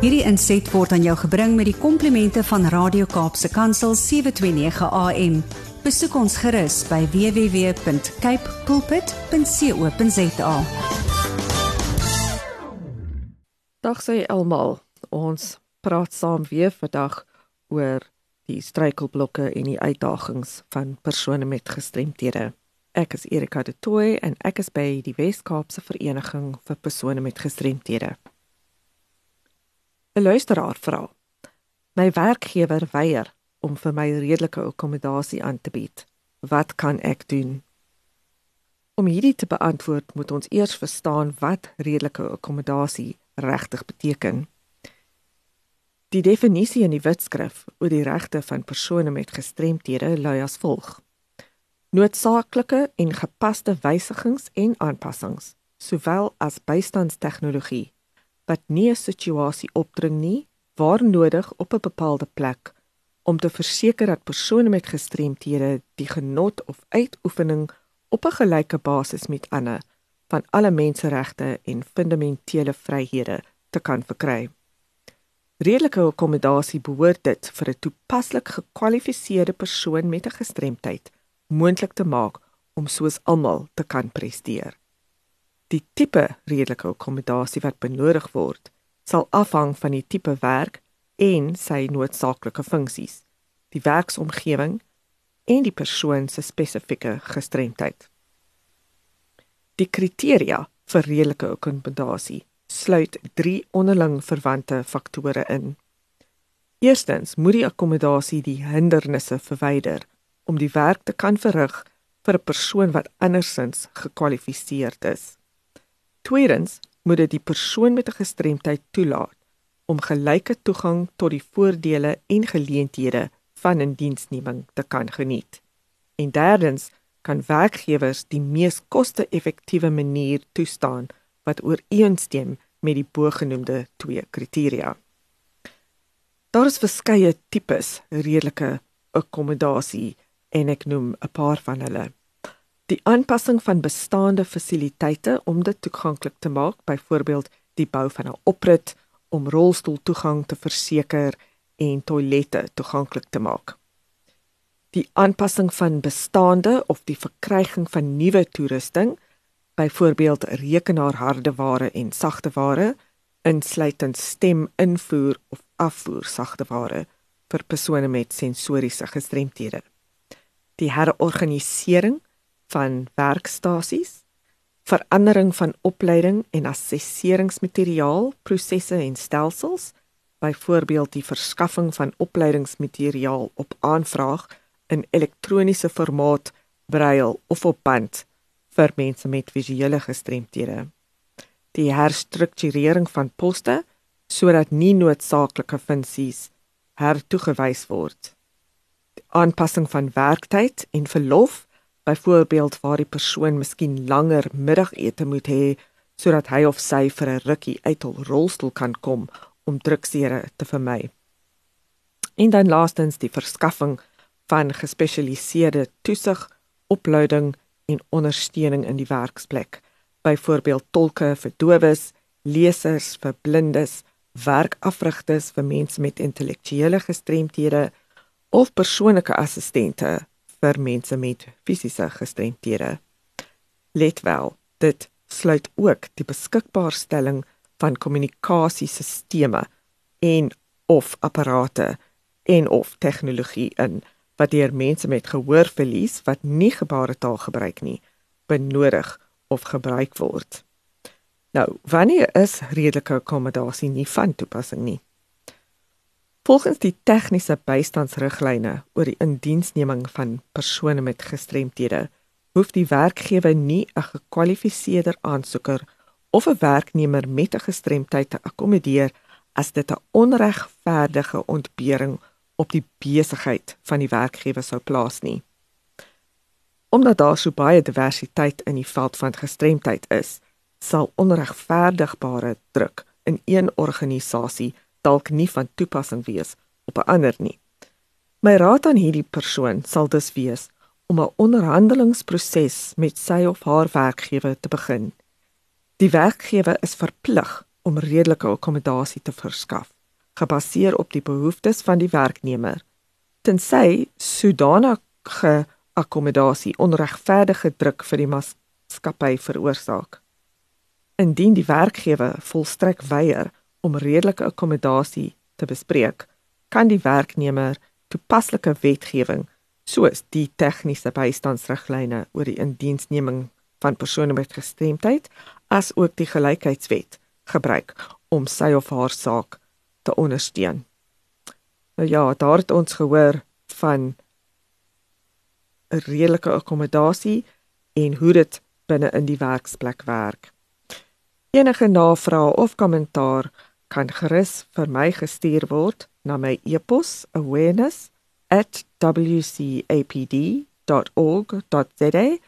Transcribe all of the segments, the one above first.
Hierdie inset word aan jou gebring met die komplimente van Radio Kaapse Kansel 729 AM. Besoek ons gerus by www.cape pulpit.co.za. Dag sê almal, ons praat saam weer vandag oor die struikelblokke en die uitdagings van persone met gestremthede. Ek is Erika de Tooy en ek is by die Wes-Kaapse Vereniging vir persone met gestremthede. 'n Luisteraar vra: My werkgewer weier om vir my redelike akkommodasie aan te bied. Wat kan ek doen? Om hierdie te beantwoord, moet ons eers verstaan wat redelike akkommodasie regtig beteken. Die definisie in die Wetskrif oor die regte van persone met gestremthede lui as volg: noodsaaklike en gepaste wysigings en aanpassings, sowel as bystandstegnologie wat nie 'n situasie opdring nie waar nodig op 'n bepaalde plek om te verseker dat persone met gestremthede die genot of uitoefening op 'n gelyke basis met ander van alle menseregte en fundamentele vryhede te kan verkry. Redelike akkommodasie behoort dit vir 'n toepaslik gekwalifiseerde persoon met 'n gestremdheid moontlik te maak om soos almal te kan presteer. Die tipe redelike akkommodasie wat benodig word, sal afhang van die tipe werk en sy noodsaaklike funksies, die werksomgewing en die persoon se spesifieke gestremdheid. Die kriteria vir redelike akkommodasie sluit 3 onderling verwante faktore in. Eerstens moet die akkommodasie die hindernisse verwyder om die werk te kan verrig vir 'n persoon wat andersins gekwalifiseerd is. Tweedens moet dit die persoon met 'n gestremdheid toelaat om gelyke toegang tot die voordele en geleenthede van 'n diensneming te kan geniet. En derdens kan werkgewers die mees koste-effektiewe manier toestaan wat ooreenstem met die bogenoemde twee kriteria. Daar is verskeie tipes redelike akkommodasie en ek noem 'n paar van hulle. Die aanpassing van bestaande fasiliteite om dit toeganklik te maak, byvoorbeeld die bou van 'n oprit om rolstoeltoegang te verseker en toilette toeganklik te maak. Die aanpassing van bestaande of die verkryging van nuwe toerusting, byvoorbeeld rekenaarhardeware en sagteware, insluitend stem-invoer of afvoer sagteware vir persone met sensoriese gestremthede die herorganisering van werkstasies, verandering van opleiding en assesseringsmateriaal, prosesse en stelsels, byvoorbeeld die verskaffing van opleidingsmateriaal op aanvraag in elektroniese formaat, braille of op band vir mense met visuele gestremthede. Die herstrukturering van poste sodat nie noodsaaklike funksies hertoegewys word aanpassing van werktyd en verlof, byvoorbeeld waar die persoon miskien langer middagete moet hê sodat hy of sy vir 'n rukkie uit hul rolstoel kan kom om druksere te vermy. En dan laastens die verskaffing van gespesialiseerde toesig, opleiding en ondersteuning in die werksplek, byvoorbeeld tolke vir dowes, lesers vir blindes, werkafrigters vir mense met intellektuele gestremthede, of persoonlike assistente vir mense met fisiese gestremthede. Let wel, dit sluit ook die beskikbaarstelling van kommunikasiesisteme en of apparate en of tegnologie in wat deur mense met gehoorverlies wat nie gebaretaal gebruik nie benodig of gebruik word. Nou, wanneer is redelike akkommodasie nie van toepassing nie? Volgens die tegniese bystandsriglyne oor die indiensneming van persone met gestremthede, hoef die werkgewer nie 'n gekwalifiseerde aansoeker of 'n werknemer met 'n gestremdheid te akkommodeer as dit 'n onregverdige ontbering op die besigheid van die werkgewer sou plaas nie. Omdat daar so baie diversiteit in die veld van gestremdheid is, sal onregverdigbare druk in een organisasie dalk nie van toepassing wees op 'n ander nie. My raad aan hierdie persoon sal dus wees om 'n onderhandelingsproses met sy of haar werkgewer te begin. Die werkgewer is verplig om redelike akkommodasie te verskaf, gebaseer op die behoeftes van die werknemer. Tensy sodanige akkommodasie onregverdige druk vir die maatskappy veroorsaak. Indien die werkgewer volstrek weier om redelike akkommodasie te bespreek, kan die werknemer toepaslike wetgewing soos die tegniese bystandsriglyne oor die indiensneming van persone met gestremdheid as ook die gelykheidswet gebruik om sy of haar saak te ondersteun. Nou ja, daar het ons gehoor van 'n redelike akkommodasie en hoe dit binne in die werksplek werk. Enige navrae of kommentaar kan gerus vir my gestuur word na my e-pos awareness@wcapd.org.za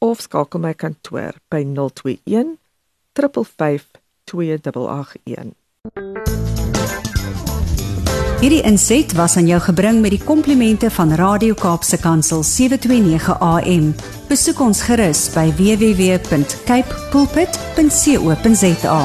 of skakel my kantoor by 021 355 2881. Hierdie inset was aan jou gebring met die komplimente van Radio Kaapse Kansel 729 AM. Besoek ons gerus by www.cape pulpit.co.za.